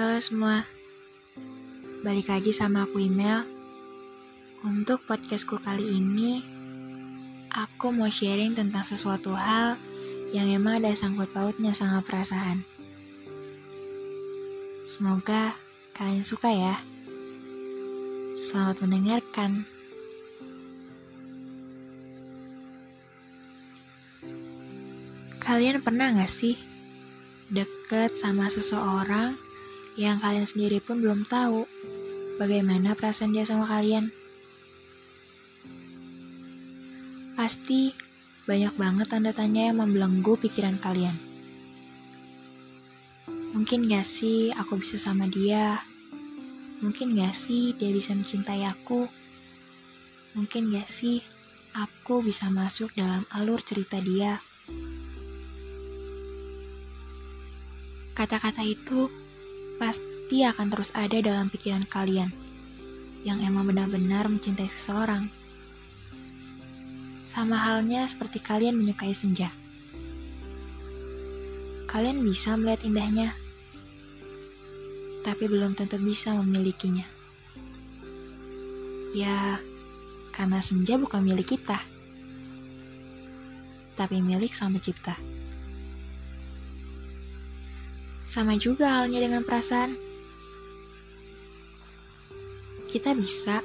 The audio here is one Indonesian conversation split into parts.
Halo semua, balik lagi sama aku email. Untuk podcastku kali ini, aku mau sharing tentang sesuatu hal yang emang ada sangkut pautnya sama perasaan. Semoga kalian suka ya. Selamat mendengarkan. Kalian pernah gak sih deket sama seseorang yang kalian sendiri pun belum tahu bagaimana perasaan dia sama kalian? Pasti banyak banget tanda tanya yang membelenggu pikiran kalian. Mungkin gak sih aku bisa sama dia? Mungkin gak sih dia bisa mencintai aku? Mungkin gak sih aku bisa masuk dalam alur cerita dia? Kata-kata itu pasti akan terus ada dalam pikiran kalian yang emang benar-benar mencintai seseorang. Sama halnya seperti kalian menyukai senja. Kalian bisa melihat indahnya, tapi belum tentu bisa memilikinya. Ya, karena senja bukan milik kita, tapi milik Sang Pencipta. Sama juga halnya dengan perasaan. Kita bisa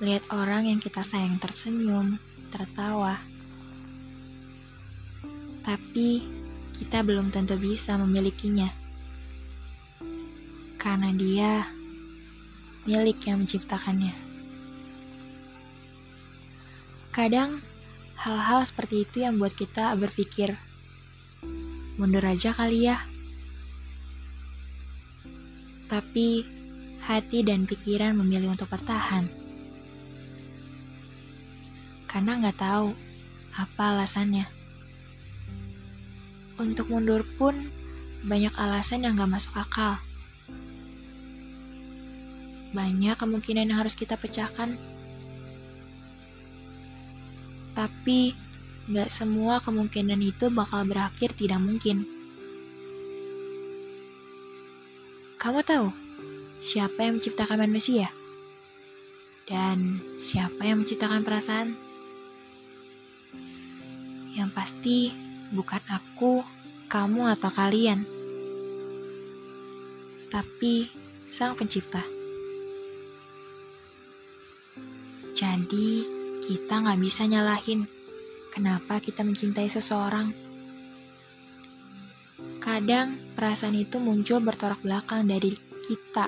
melihat orang yang kita sayang tersenyum, tertawa. Tapi kita belum tentu bisa memilikinya. Karena dia milik yang menciptakannya. Kadang hal-hal seperti itu yang buat kita berpikir, mundur aja kali ya. Tapi hati dan pikiran memilih untuk bertahan. Karena nggak tahu apa alasannya. Untuk mundur pun banyak alasan yang nggak masuk akal. Banyak kemungkinan yang harus kita pecahkan. Tapi nggak semua kemungkinan itu bakal berakhir tidak mungkin. Kamu tahu siapa yang menciptakan manusia? Dan siapa yang menciptakan perasaan? Yang pasti bukan aku, kamu, atau kalian. Tapi sang pencipta. Jadi kita nggak bisa nyalahin kenapa kita mencintai seseorang Kadang perasaan itu muncul bertolak belakang dari kita,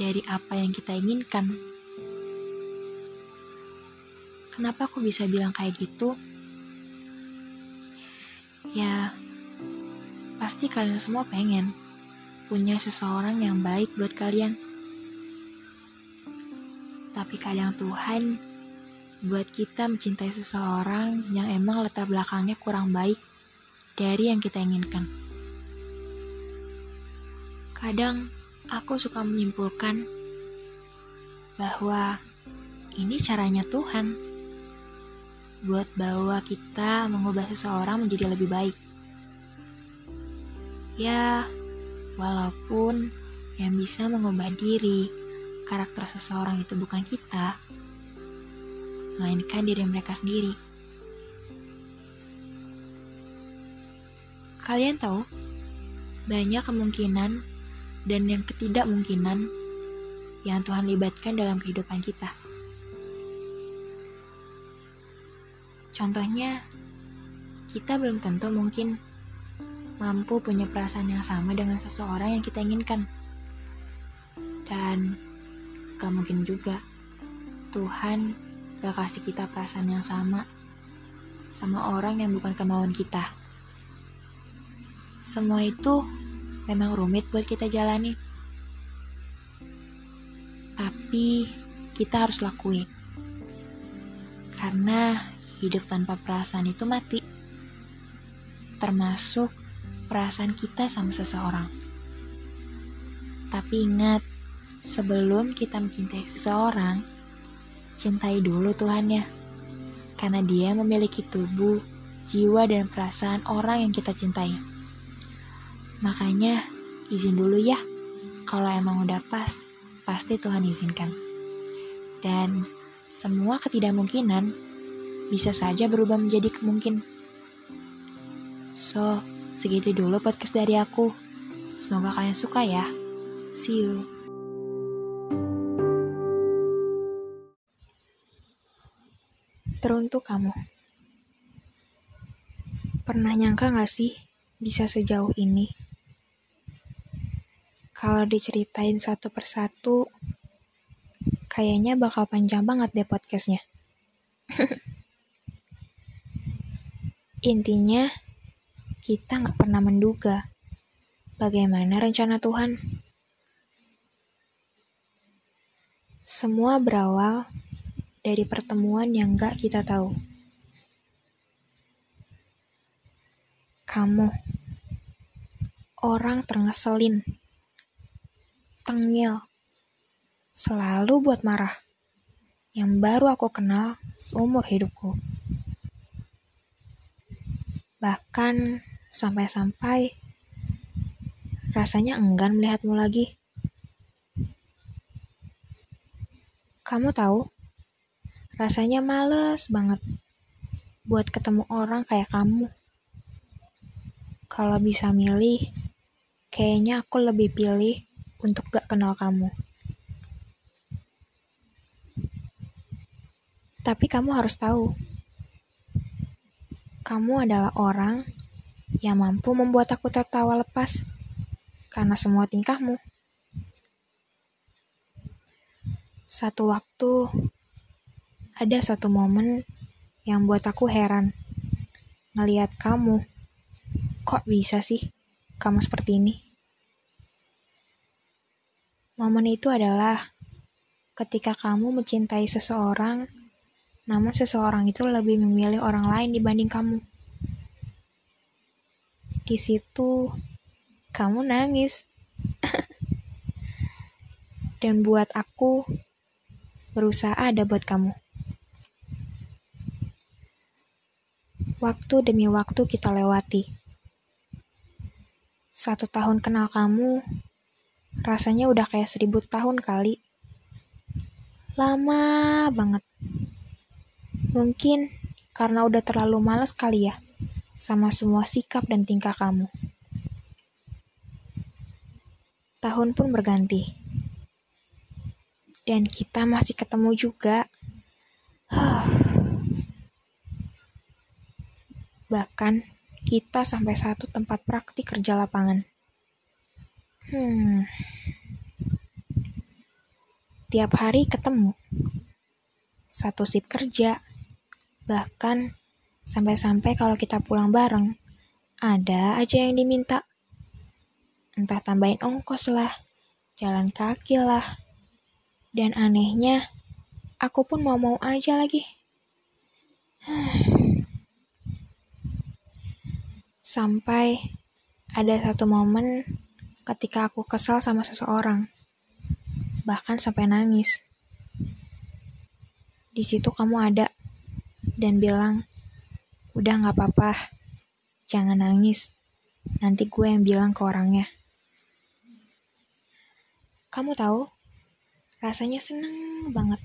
dari apa yang kita inginkan. Kenapa aku bisa bilang kayak gitu? Ya, pasti kalian semua pengen punya seseorang yang baik buat kalian. Tapi kadang Tuhan buat kita mencintai seseorang yang emang latar belakangnya kurang baik dari yang kita inginkan. Kadang aku suka menyimpulkan bahwa ini caranya Tuhan buat bahwa kita mengubah seseorang menjadi lebih baik. Ya, walaupun yang bisa mengubah diri, karakter seseorang itu bukan kita, melainkan diri mereka sendiri. Kalian tahu, banyak kemungkinan dan yang ketidakmungkinan yang Tuhan libatkan dalam kehidupan kita. Contohnya, kita belum tentu mungkin mampu punya perasaan yang sama dengan seseorang yang kita inginkan. Dan gak mungkin juga Tuhan gak kasih kita perasaan yang sama sama orang yang bukan kemauan kita. Semua itu memang rumit buat kita jalani. Tapi kita harus lakuin. Karena hidup tanpa perasaan itu mati. Termasuk perasaan kita sama seseorang. Tapi ingat, sebelum kita mencintai seseorang, cintai dulu Tuhannya. Karena dia memiliki tubuh, jiwa, dan perasaan orang yang kita cintai. Makanya, izin dulu ya. Kalau emang udah pas, pasti Tuhan izinkan. Dan semua ketidakmungkinan bisa saja berubah menjadi kemungkin. So, segitu dulu podcast dari aku. Semoga kalian suka ya. See you. Teruntuk kamu. Pernah nyangka gak sih bisa sejauh ini? Kalau diceritain satu persatu, kayaknya bakal panjang banget deh podcastnya. Intinya, kita nggak pernah menduga bagaimana rencana Tuhan. Semua berawal dari pertemuan yang nggak kita tahu. Kamu, orang terngeselin tengil, selalu buat marah, yang baru aku kenal seumur hidupku. Bahkan sampai-sampai rasanya enggan melihatmu lagi. Kamu tahu, rasanya males banget buat ketemu orang kayak kamu. Kalau bisa milih, kayaknya aku lebih pilih untuk gak kenal kamu. Tapi kamu harus tahu, kamu adalah orang yang mampu membuat aku tertawa lepas karena semua tingkahmu. Satu waktu, ada satu momen yang buat aku heran. Ngeliat kamu, kok bisa sih kamu seperti ini? Momen itu adalah ketika kamu mencintai seseorang, namun seseorang itu lebih memilih orang lain dibanding kamu. Di situ, kamu nangis. Dan buat aku, berusaha ada buat kamu. Waktu demi waktu kita lewati. Satu tahun kenal kamu, Rasanya udah kayak seribu tahun kali. Lama banget. Mungkin karena udah terlalu males kali ya sama semua sikap dan tingkah kamu. Tahun pun berganti. Dan kita masih ketemu juga. Bahkan kita sampai satu tempat praktik kerja lapangan. Hmm. Tiap hari ketemu. Satu sip kerja. Bahkan sampai-sampai kalau kita pulang bareng, ada aja yang diminta. Entah tambahin ongkos lah, jalan kaki lah. Dan anehnya, aku pun mau-mau aja lagi. Sampai ada satu momen ketika aku kesal sama seseorang, bahkan sampai nangis. Di situ kamu ada dan bilang, udah gak apa-apa, jangan nangis. Nanti gue yang bilang ke orangnya. Kamu tahu, rasanya seneng banget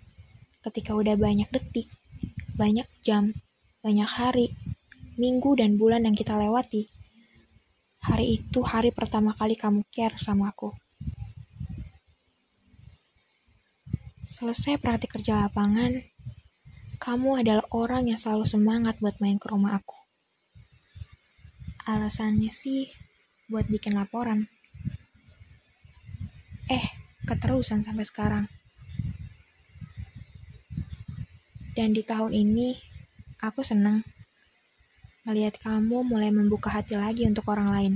ketika udah banyak detik, banyak jam, banyak hari, minggu, dan bulan yang kita lewati Hari itu hari pertama kali kamu care sama aku. Selesai praktik kerja lapangan, kamu adalah orang yang selalu semangat buat main ke rumah aku. Alasannya sih buat bikin laporan. Eh, keterusan sampai sekarang. Dan di tahun ini, aku senang ngelihat kamu mulai membuka hati lagi untuk orang lain.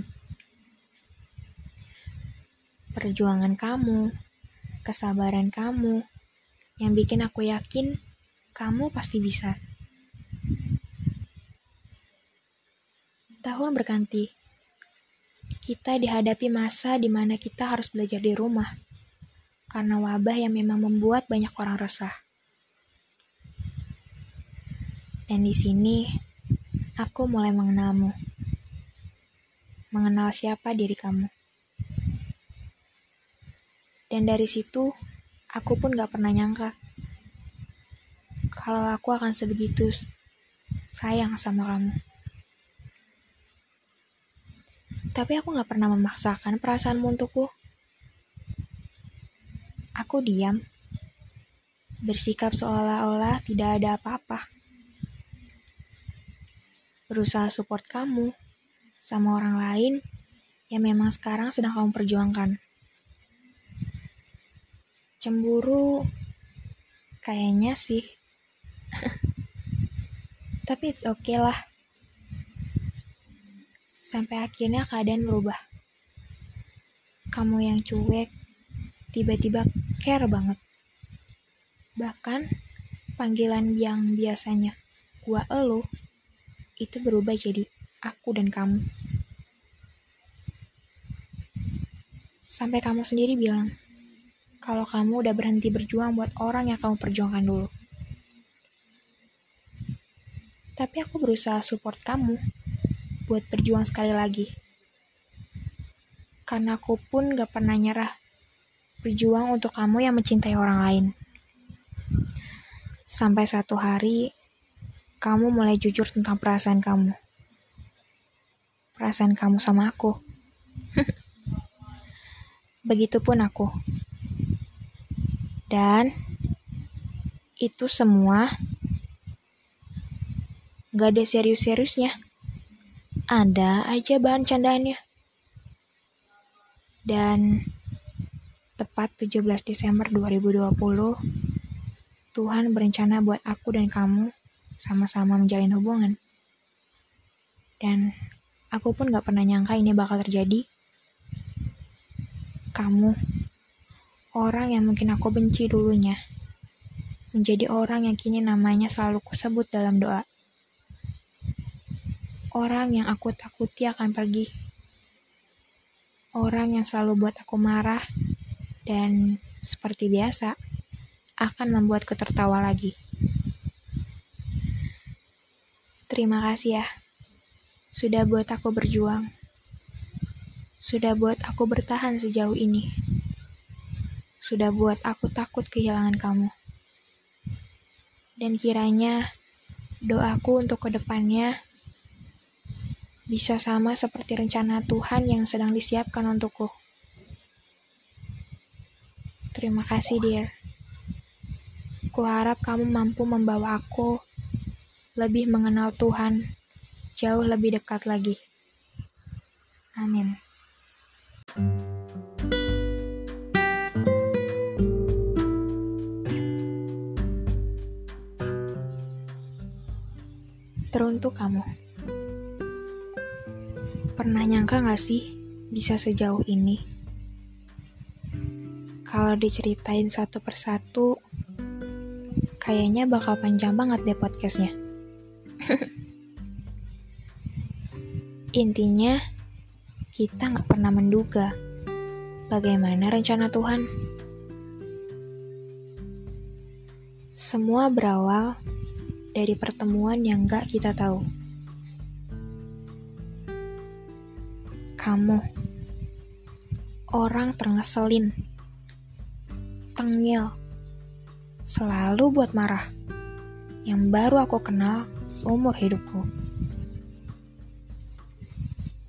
Perjuangan kamu, kesabaran kamu, yang bikin aku yakin kamu pasti bisa. Tahun berganti, kita dihadapi masa di mana kita harus belajar di rumah karena wabah yang memang membuat banyak orang resah. Dan di sini Aku mulai mengenalmu. Mengenal siapa diri kamu. Dan dari situ, aku pun gak pernah nyangka kalau aku akan sebegitu sayang sama kamu. Tapi aku gak pernah memaksakan perasaanmu untukku. Aku diam, bersikap seolah-olah tidak ada apa-apa. Berusaha support kamu sama orang lain yang memang sekarang sedang kamu perjuangkan. Cemburu, kayaknya sih. Tapi it's okay lah. Sampai akhirnya keadaan berubah. Kamu yang cuek, tiba-tiba care banget. Bahkan panggilan yang biasanya gua elu itu berubah jadi aku dan kamu. Sampai kamu sendiri bilang kalau kamu udah berhenti berjuang buat orang yang kamu perjuangkan dulu. Tapi aku berusaha support kamu buat berjuang sekali lagi. Karena aku pun gak pernah nyerah berjuang untuk kamu yang mencintai orang lain. Sampai satu hari, kamu mulai jujur tentang perasaan kamu. Perasaan kamu sama aku. Begitupun aku. Dan itu semua gak ada serius-seriusnya. Ada aja bahan candaannya. Dan Tepat 17 Desember 2020, Tuhan berencana buat aku dan kamu sama-sama menjalin hubungan. Dan aku pun gak pernah nyangka ini bakal terjadi. Kamu, orang yang mungkin aku benci dulunya, menjadi orang yang kini namanya selalu kusebut dalam doa. Orang yang aku takuti akan pergi. Orang yang selalu buat aku marah dan seperti biasa akan membuatku tertawa lagi. Terima kasih ya, sudah buat aku berjuang, sudah buat aku bertahan sejauh ini, sudah buat aku takut kehilangan kamu. Dan kiranya doaku untuk ke depannya bisa sama seperti rencana Tuhan yang sedang disiapkan untukku. Terima kasih, dear. Kuharap kamu mampu membawa aku lebih mengenal Tuhan jauh lebih dekat lagi. Amin. Teruntuk kamu. Pernah nyangka gak sih bisa sejauh ini? kalau diceritain satu persatu, kayaknya bakal panjang banget deh podcastnya. Intinya, kita nggak pernah menduga bagaimana rencana Tuhan. Semua berawal dari pertemuan yang gak kita tahu. Kamu, orang terngeselin tengil, selalu buat marah, yang baru aku kenal seumur hidupku.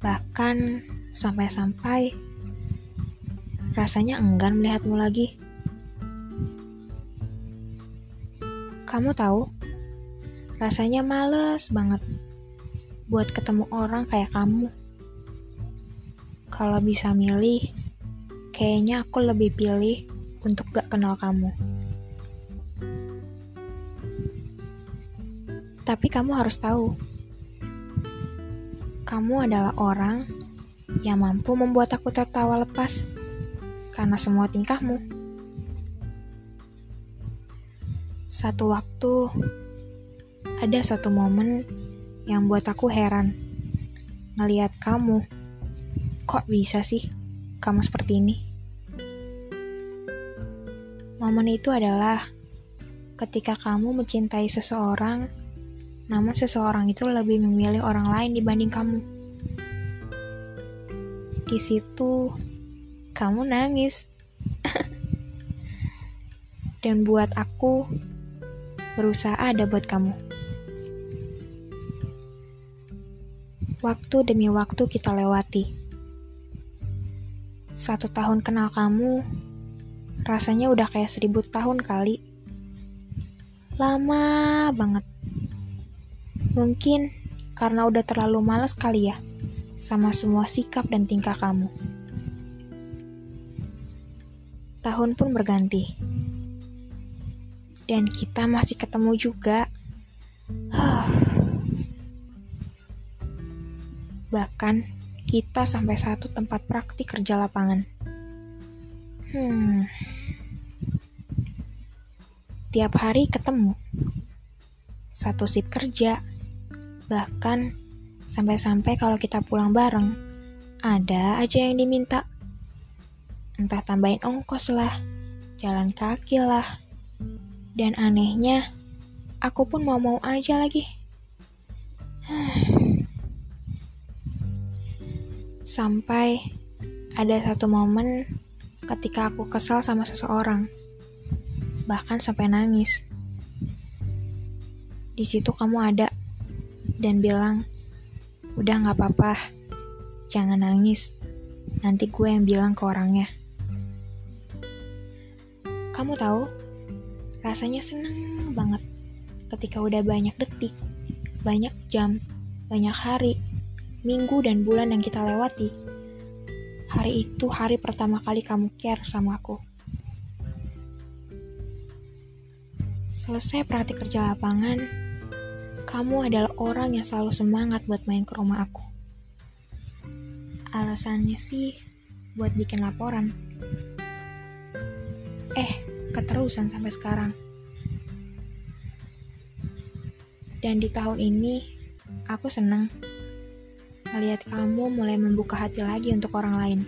Bahkan sampai-sampai rasanya enggan melihatmu lagi. Kamu tahu, rasanya males banget buat ketemu orang kayak kamu. Kalau bisa milih, kayaknya aku lebih pilih untuk gak kenal kamu. Tapi kamu harus tahu, kamu adalah orang yang mampu membuat aku tertawa lepas karena semua tingkahmu. Satu waktu, ada satu momen yang buat aku heran ngeliat kamu. Kok bisa sih kamu seperti ini? Momen itu adalah ketika kamu mencintai seseorang, namun seseorang itu lebih memilih orang lain dibanding kamu. Di situ, kamu nangis. dan buat aku berusaha ada buat kamu. Waktu demi waktu kita lewati. Satu tahun kenal kamu, rasanya udah kayak seribu tahun kali. Lama banget. Mungkin karena udah terlalu males kali ya sama semua sikap dan tingkah kamu. Tahun pun berganti. Dan kita masih ketemu juga. Bahkan kita sampai satu tempat praktik kerja lapangan. Hmm. Tiap hari ketemu. Satu sip kerja. Bahkan sampai-sampai kalau kita pulang bareng, ada aja yang diminta. Entah tambahin ongkos lah, jalan kaki lah. Dan anehnya, aku pun mau-mau aja lagi. Sampai ada satu momen ketika aku kesal sama seseorang, bahkan sampai nangis. Di situ kamu ada dan bilang, "Udah gak apa-apa, jangan nangis. Nanti gue yang bilang ke orangnya." Kamu tahu, rasanya seneng banget ketika udah banyak detik, banyak jam, banyak hari, minggu dan bulan yang kita lewati. Hari itu hari pertama kali kamu care sama aku. Selesai praktik kerja lapangan, kamu adalah orang yang selalu semangat buat main ke rumah aku. Alasannya sih buat bikin laporan. Eh, keterusan sampai sekarang. Dan di tahun ini, aku senang melihat kamu mulai membuka hati lagi untuk orang lain.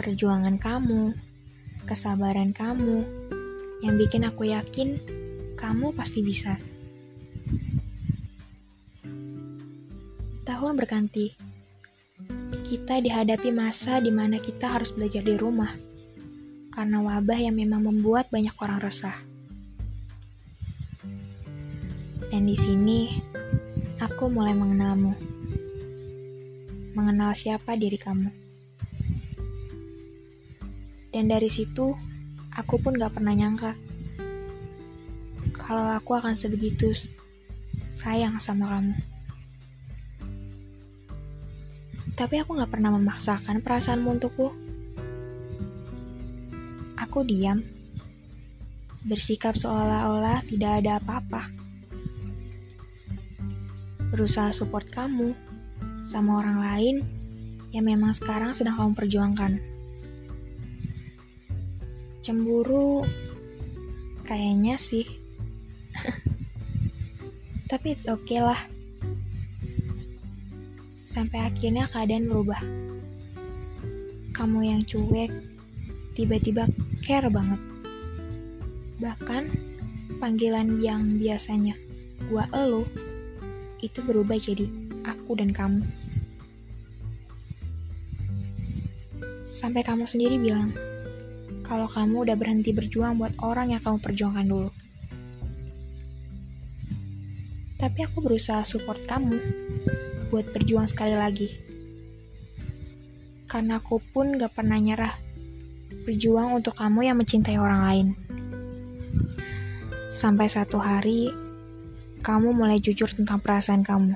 Perjuangan kamu, kesabaran kamu, yang bikin aku yakin kamu pasti bisa. Tahun berganti, kita dihadapi masa di mana kita harus belajar di rumah karena wabah yang memang membuat banyak orang resah. Dan di sini, aku mulai mengenalmu. Mengenal siapa diri kamu. Dan dari situ, aku pun gak pernah nyangka kalau aku akan sebegitu sayang sama kamu. Tapi aku gak pernah memaksakan perasaanmu untukku. Aku diam, bersikap seolah-olah tidak ada apa-apa berusaha support kamu sama orang lain yang memang sekarang sedang kamu perjuangkan. Cemburu, kayaknya sih. Tapi it's okay lah. Sampai akhirnya keadaan berubah. Kamu yang cuek, tiba-tiba care banget. Bahkan, panggilan yang biasanya gua elu itu berubah jadi aku dan kamu. Sampai kamu sendiri bilang, kalau kamu udah berhenti berjuang buat orang yang kamu perjuangkan dulu. Tapi aku berusaha support kamu buat berjuang sekali lagi. Karena aku pun gak pernah nyerah berjuang untuk kamu yang mencintai orang lain. Sampai satu hari, kamu mulai jujur tentang perasaan kamu.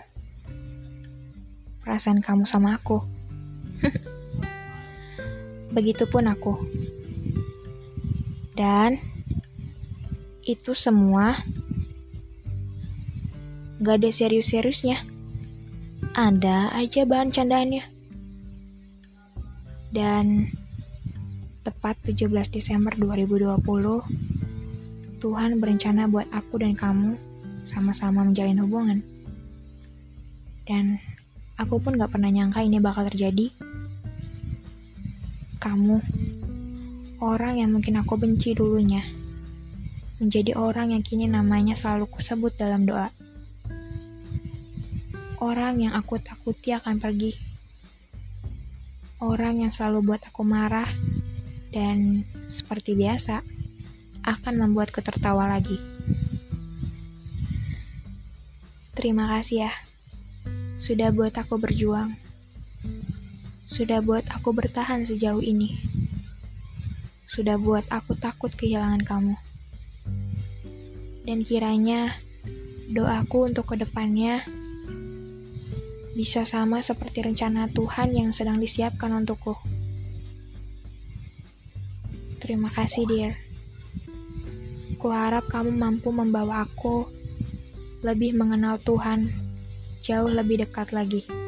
Perasaan kamu sama aku. Begitupun aku. Dan itu semua gak ada serius-seriusnya. Ada aja bahan candaannya. Dan tepat 17 Desember 2020, Tuhan berencana buat aku dan kamu sama-sama menjalin hubungan. Dan aku pun gak pernah nyangka ini bakal terjadi. Kamu, orang yang mungkin aku benci dulunya, menjadi orang yang kini namanya selalu kusebut dalam doa. Orang yang aku takuti akan pergi. Orang yang selalu buat aku marah dan seperti biasa, akan membuatku tertawa lagi. Terima kasih ya, sudah buat aku berjuang. Sudah buat aku bertahan sejauh ini. Sudah buat aku takut kehilangan kamu. Dan kiranya doaku untuk ke depannya bisa sama seperti rencana Tuhan yang sedang disiapkan untukku. Terima kasih, dear. Kuharap kamu mampu membawa aku lebih mengenal Tuhan jauh lebih dekat lagi.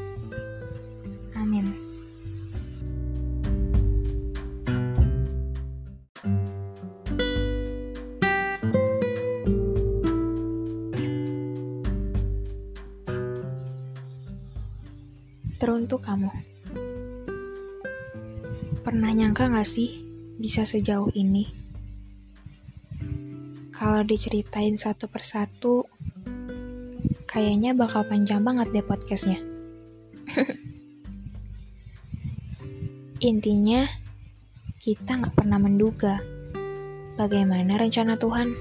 Teruntuk kamu. Pernah nyangka gak sih bisa sejauh ini? Kalau diceritain satu persatu, kayaknya bakal panjang banget deh podcastnya. Intinya, kita gak pernah menduga bagaimana rencana Tuhan.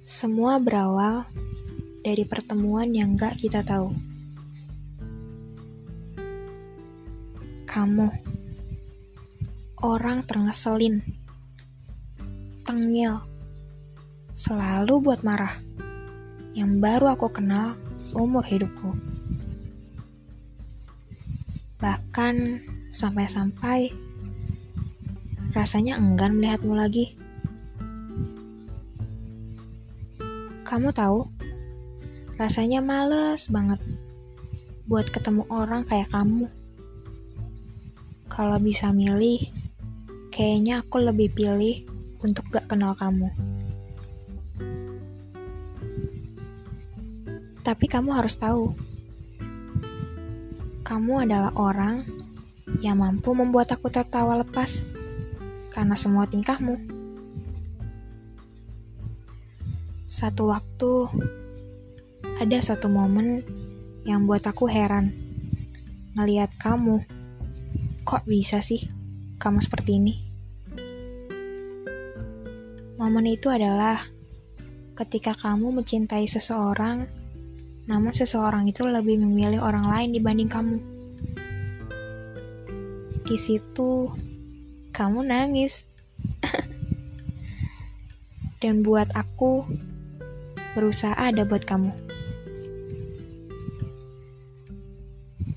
Semua berawal dari pertemuan yang gak kita tahu. Kamu, orang terngeselin, tengil, selalu buat marah, yang baru aku kenal seumur hidupku. Bahkan sampai-sampai rasanya enggan melihatmu lagi. Kamu tahu, Rasanya males banget buat ketemu orang kayak kamu. Kalau bisa milih, kayaknya aku lebih pilih untuk gak kenal kamu. Tapi kamu harus tahu, kamu adalah orang yang mampu membuat aku tertawa lepas karena semua tingkahmu. Satu waktu, ada satu momen yang buat aku heran. Ngeliat kamu, kok bisa sih kamu seperti ini? Momen itu adalah ketika kamu mencintai seseorang, namun seseorang itu lebih memilih orang lain dibanding kamu. Di situ, kamu nangis. Dan buat aku, berusaha ada buat kamu.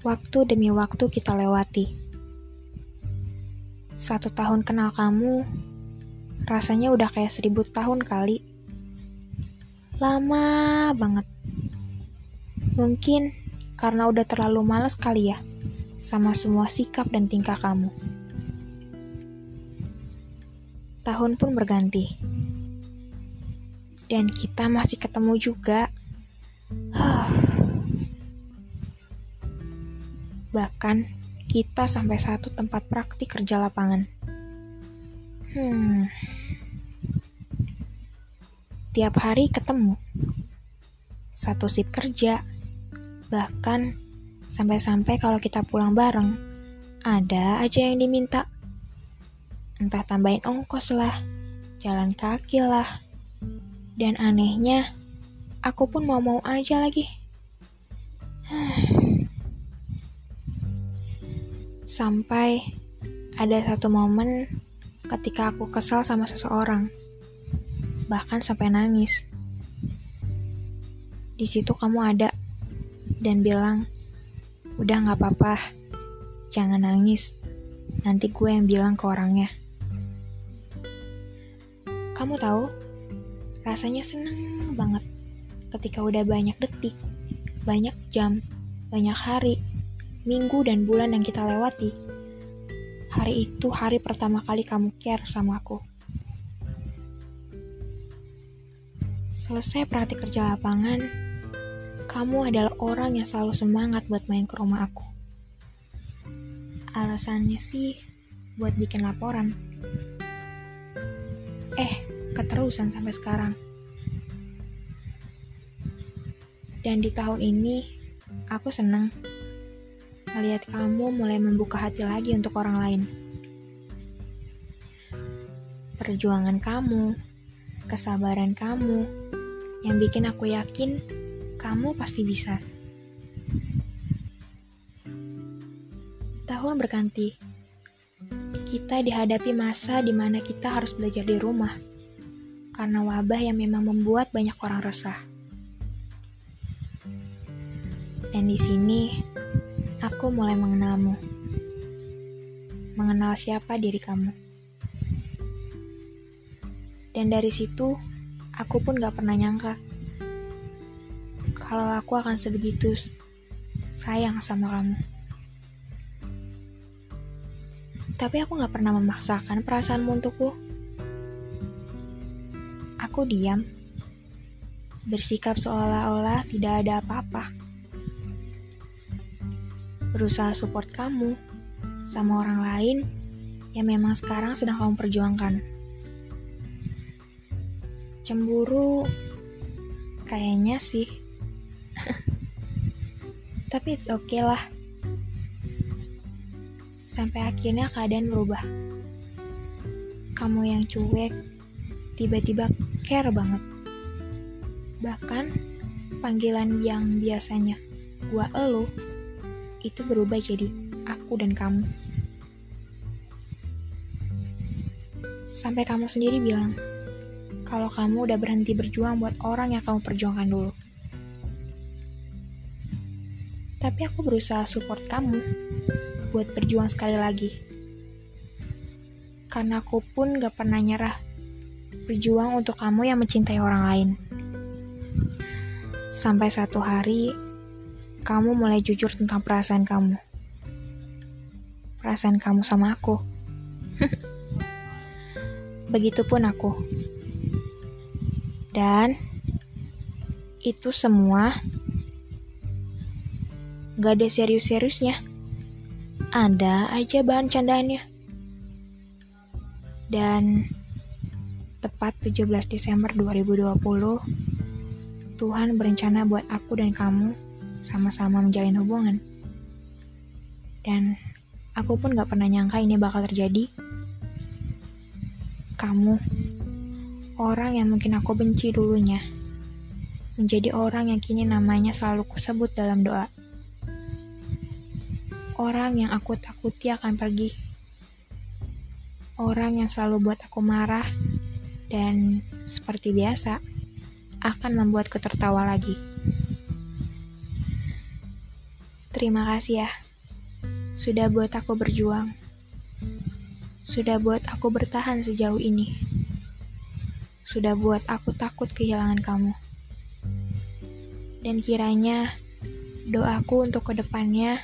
Waktu demi waktu kita lewati. Satu tahun kenal kamu, rasanya udah kayak seribu tahun kali. Lama banget. Mungkin karena udah terlalu males kali ya sama semua sikap dan tingkah kamu. Tahun pun berganti. Dan kita masih ketemu juga. Huh. Bahkan, kita sampai satu tempat praktik kerja lapangan. Hmm. Tiap hari ketemu. Satu sip kerja. Bahkan, sampai-sampai kalau kita pulang bareng, ada aja yang diminta. Entah tambahin ongkos lah, jalan kaki lah. Dan anehnya, aku pun mau-mau aja lagi. Sampai ada satu momen ketika aku kesal sama seseorang, bahkan sampai nangis. Di situ kamu ada dan bilang, "Udah gak apa-apa, jangan nangis. Nanti gue yang bilang ke orangnya." Kamu tahu, rasanya seneng banget ketika udah banyak detik, banyak jam, banyak hari, minggu dan bulan yang kita lewati. Hari itu hari pertama kali kamu care sama aku. Selesai praktik kerja lapangan, kamu adalah orang yang selalu semangat buat main ke rumah aku. Alasannya sih buat bikin laporan. Eh, keterusan sampai sekarang. Dan di tahun ini, aku senang Ngeliat kamu mulai membuka hati lagi untuk orang lain. perjuangan kamu, kesabaran kamu, yang bikin aku yakin kamu pasti bisa. Tahun berganti, kita dihadapi masa di mana kita harus belajar di rumah karena wabah yang memang membuat banyak orang resah. Dan di sini, aku mulai mengenalmu. Mengenal siapa diri kamu. Dan dari situ, aku pun gak pernah nyangka kalau aku akan sebegitu sayang sama kamu. Tapi aku gak pernah memaksakan perasaanmu untukku Aku diam, bersikap seolah-olah tidak ada apa-apa. Berusaha support kamu sama orang lain yang memang sekarang sedang kamu perjuangkan. Cemburu, kayaknya sih. Tapi it's okay lah. Sampai akhirnya keadaan berubah. Kamu yang cuek, tiba-tiba care banget. Bahkan panggilan yang biasanya gua elu itu berubah jadi aku dan kamu. Sampai kamu sendiri bilang kalau kamu udah berhenti berjuang buat orang yang kamu perjuangkan dulu. Tapi aku berusaha support kamu buat berjuang sekali lagi. Karena aku pun gak pernah nyerah berjuang untuk kamu yang mencintai orang lain. Sampai satu hari, kamu mulai jujur tentang perasaan kamu. Perasaan kamu sama aku. Begitupun aku. Dan itu semua gak ada serius-seriusnya. Ada aja bahan candaannya. Dan tepat 17 Desember 2020, Tuhan berencana buat aku dan kamu sama-sama menjalin hubungan. Dan aku pun gak pernah nyangka ini bakal terjadi. Kamu, orang yang mungkin aku benci dulunya, menjadi orang yang kini namanya selalu kusebut dalam doa. Orang yang aku takuti akan pergi. Orang yang selalu buat aku marah dan seperti biasa akan membuatku tertawa lagi. Terima kasih ya, sudah buat aku berjuang, sudah buat aku bertahan sejauh ini, sudah buat aku takut kehilangan kamu. Dan kiranya doaku untuk ke depannya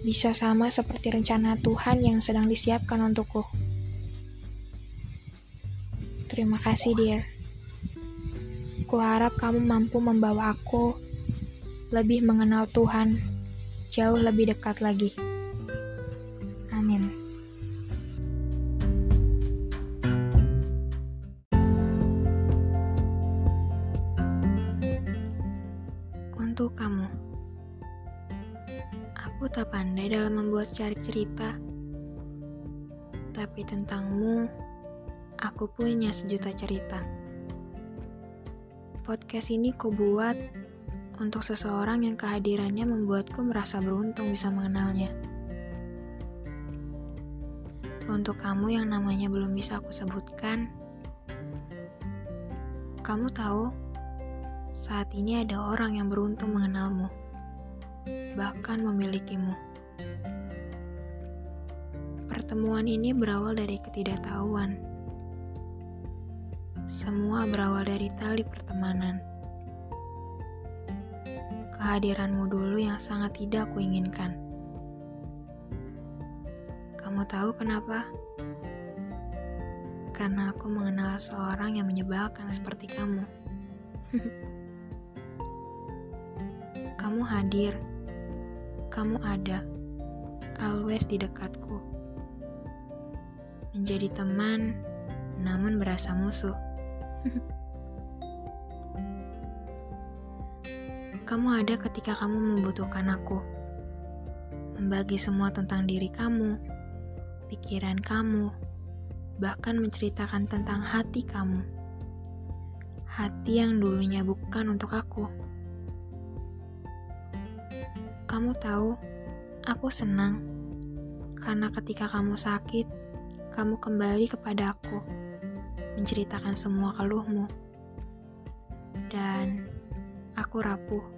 bisa sama seperti rencana Tuhan yang sedang disiapkan untukku. Terima kasih, dear. Kuharap kamu mampu membawa aku lebih mengenal Tuhan jauh lebih dekat lagi. Amin. Untuk kamu, aku tak pandai dalam membuat cari cerita, tapi tentangmu Aku punya sejuta cerita. Podcast ini ku buat untuk seseorang yang kehadirannya membuatku merasa beruntung bisa mengenalnya. Untuk kamu yang namanya belum bisa aku sebutkan, kamu tahu, saat ini ada orang yang beruntung mengenalmu, bahkan memilikimu. Pertemuan ini berawal dari ketidaktahuan semua berawal dari tali pertemanan. Kehadiranmu dulu yang sangat tidak aku inginkan. Kamu tahu kenapa? Karena aku mengenal seorang yang menyebalkan seperti kamu. kamu hadir, kamu ada, always di dekatku. Menjadi teman, namun berasa musuh. kamu ada ketika kamu membutuhkan aku. Membagi semua tentang diri kamu, pikiran kamu, bahkan menceritakan tentang hati kamu. Hati yang dulunya bukan untuk aku. Kamu tahu, aku senang karena ketika kamu sakit, kamu kembali kepada aku, menceritakan semua keluhmu. Dan aku rapuh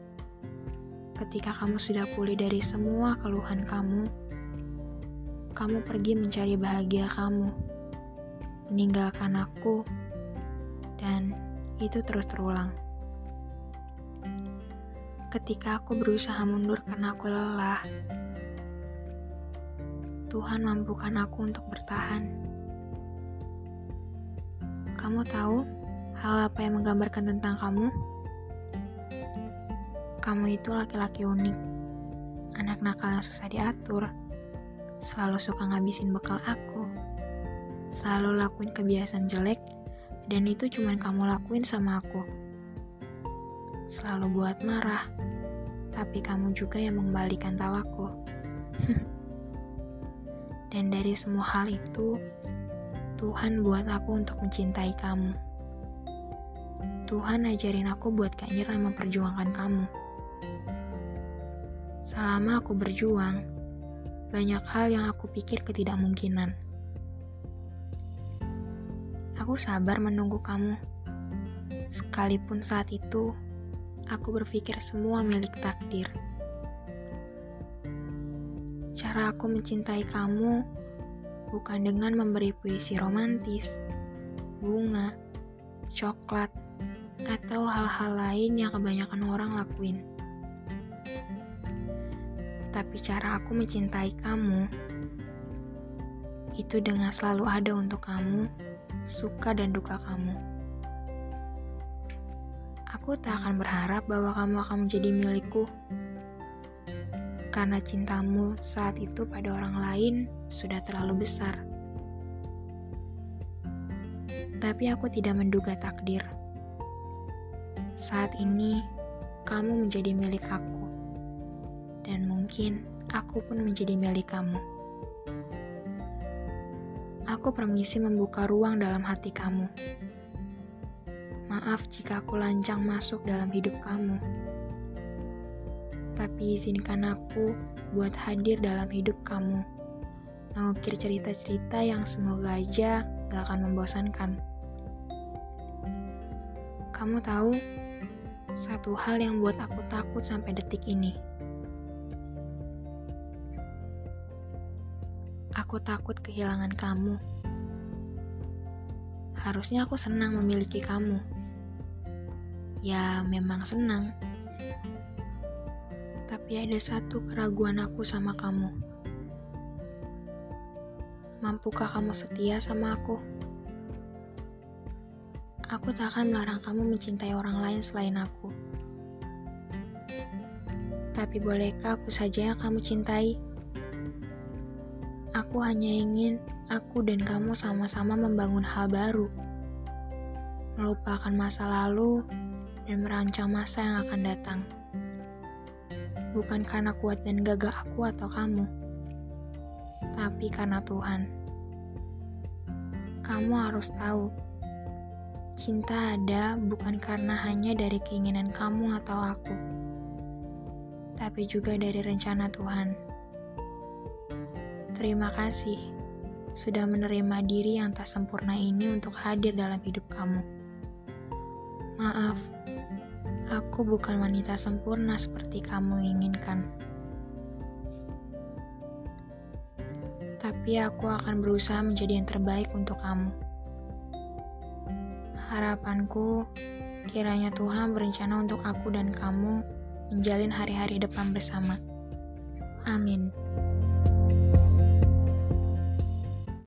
ketika kamu sudah pulih dari semua keluhan kamu. Kamu pergi mencari bahagia kamu, meninggalkan aku, dan itu terus terulang. Ketika aku berusaha mundur karena aku lelah, Tuhan mampukan aku untuk bertahan. Kamu tahu hal apa yang menggambarkan tentang kamu? Kamu itu laki-laki unik, anak nakal yang susah diatur, selalu suka ngabisin bekal aku, selalu lakuin kebiasaan jelek, dan itu cuma kamu lakuin sama aku. Selalu buat marah, tapi kamu juga yang mengembalikan tawaku. Dan dari semua hal itu, Tuhan buat aku untuk mencintai kamu. Tuhan ajarin aku buat gak nyerah memperjuangkan kamu. Selama aku berjuang, banyak hal yang aku pikir ketidakmungkinan. Aku sabar menunggu kamu. Sekalipun saat itu, aku berpikir semua milik takdir. Cara aku mencintai kamu bukan dengan memberi puisi romantis, bunga, coklat, atau hal-hal lain yang kebanyakan orang lakuin. Tapi cara aku mencintai kamu itu dengan selalu ada untuk kamu, suka dan duka kamu. Aku tak akan berharap bahwa kamu akan menjadi milikku karena cintamu saat itu pada orang lain sudah terlalu besar. Tapi aku tidak menduga takdir. Saat ini, kamu menjadi milik aku, dan mungkin aku pun menjadi milik kamu. Aku permisi membuka ruang dalam hati kamu. Maaf jika aku lancang masuk dalam hidup kamu tapi izinkan aku buat hadir dalam hidup kamu. Mengukir cerita-cerita yang semoga aja gak akan membosankan. Kamu tahu, satu hal yang buat aku takut sampai detik ini. Aku takut kehilangan kamu. Harusnya aku senang memiliki kamu. Ya, memang senang tapi ada satu keraguan aku sama kamu. Mampukah kamu setia sama aku? Aku tak akan melarang kamu mencintai orang lain selain aku. Tapi bolehkah aku saja yang kamu cintai? Aku hanya ingin aku dan kamu sama-sama membangun hal baru, melupakan masa lalu, dan merancang masa yang akan datang bukan karena kuat dan gagah aku atau kamu, tapi karena Tuhan. Kamu harus tahu, cinta ada bukan karena hanya dari keinginan kamu atau aku, tapi juga dari rencana Tuhan. Terima kasih sudah menerima diri yang tak sempurna ini untuk hadir dalam hidup kamu. Maaf Aku bukan wanita sempurna seperti kamu inginkan. Tapi aku akan berusaha menjadi yang terbaik untuk kamu. Harapanku, kiranya Tuhan berencana untuk aku dan kamu menjalin hari-hari depan bersama. Amin.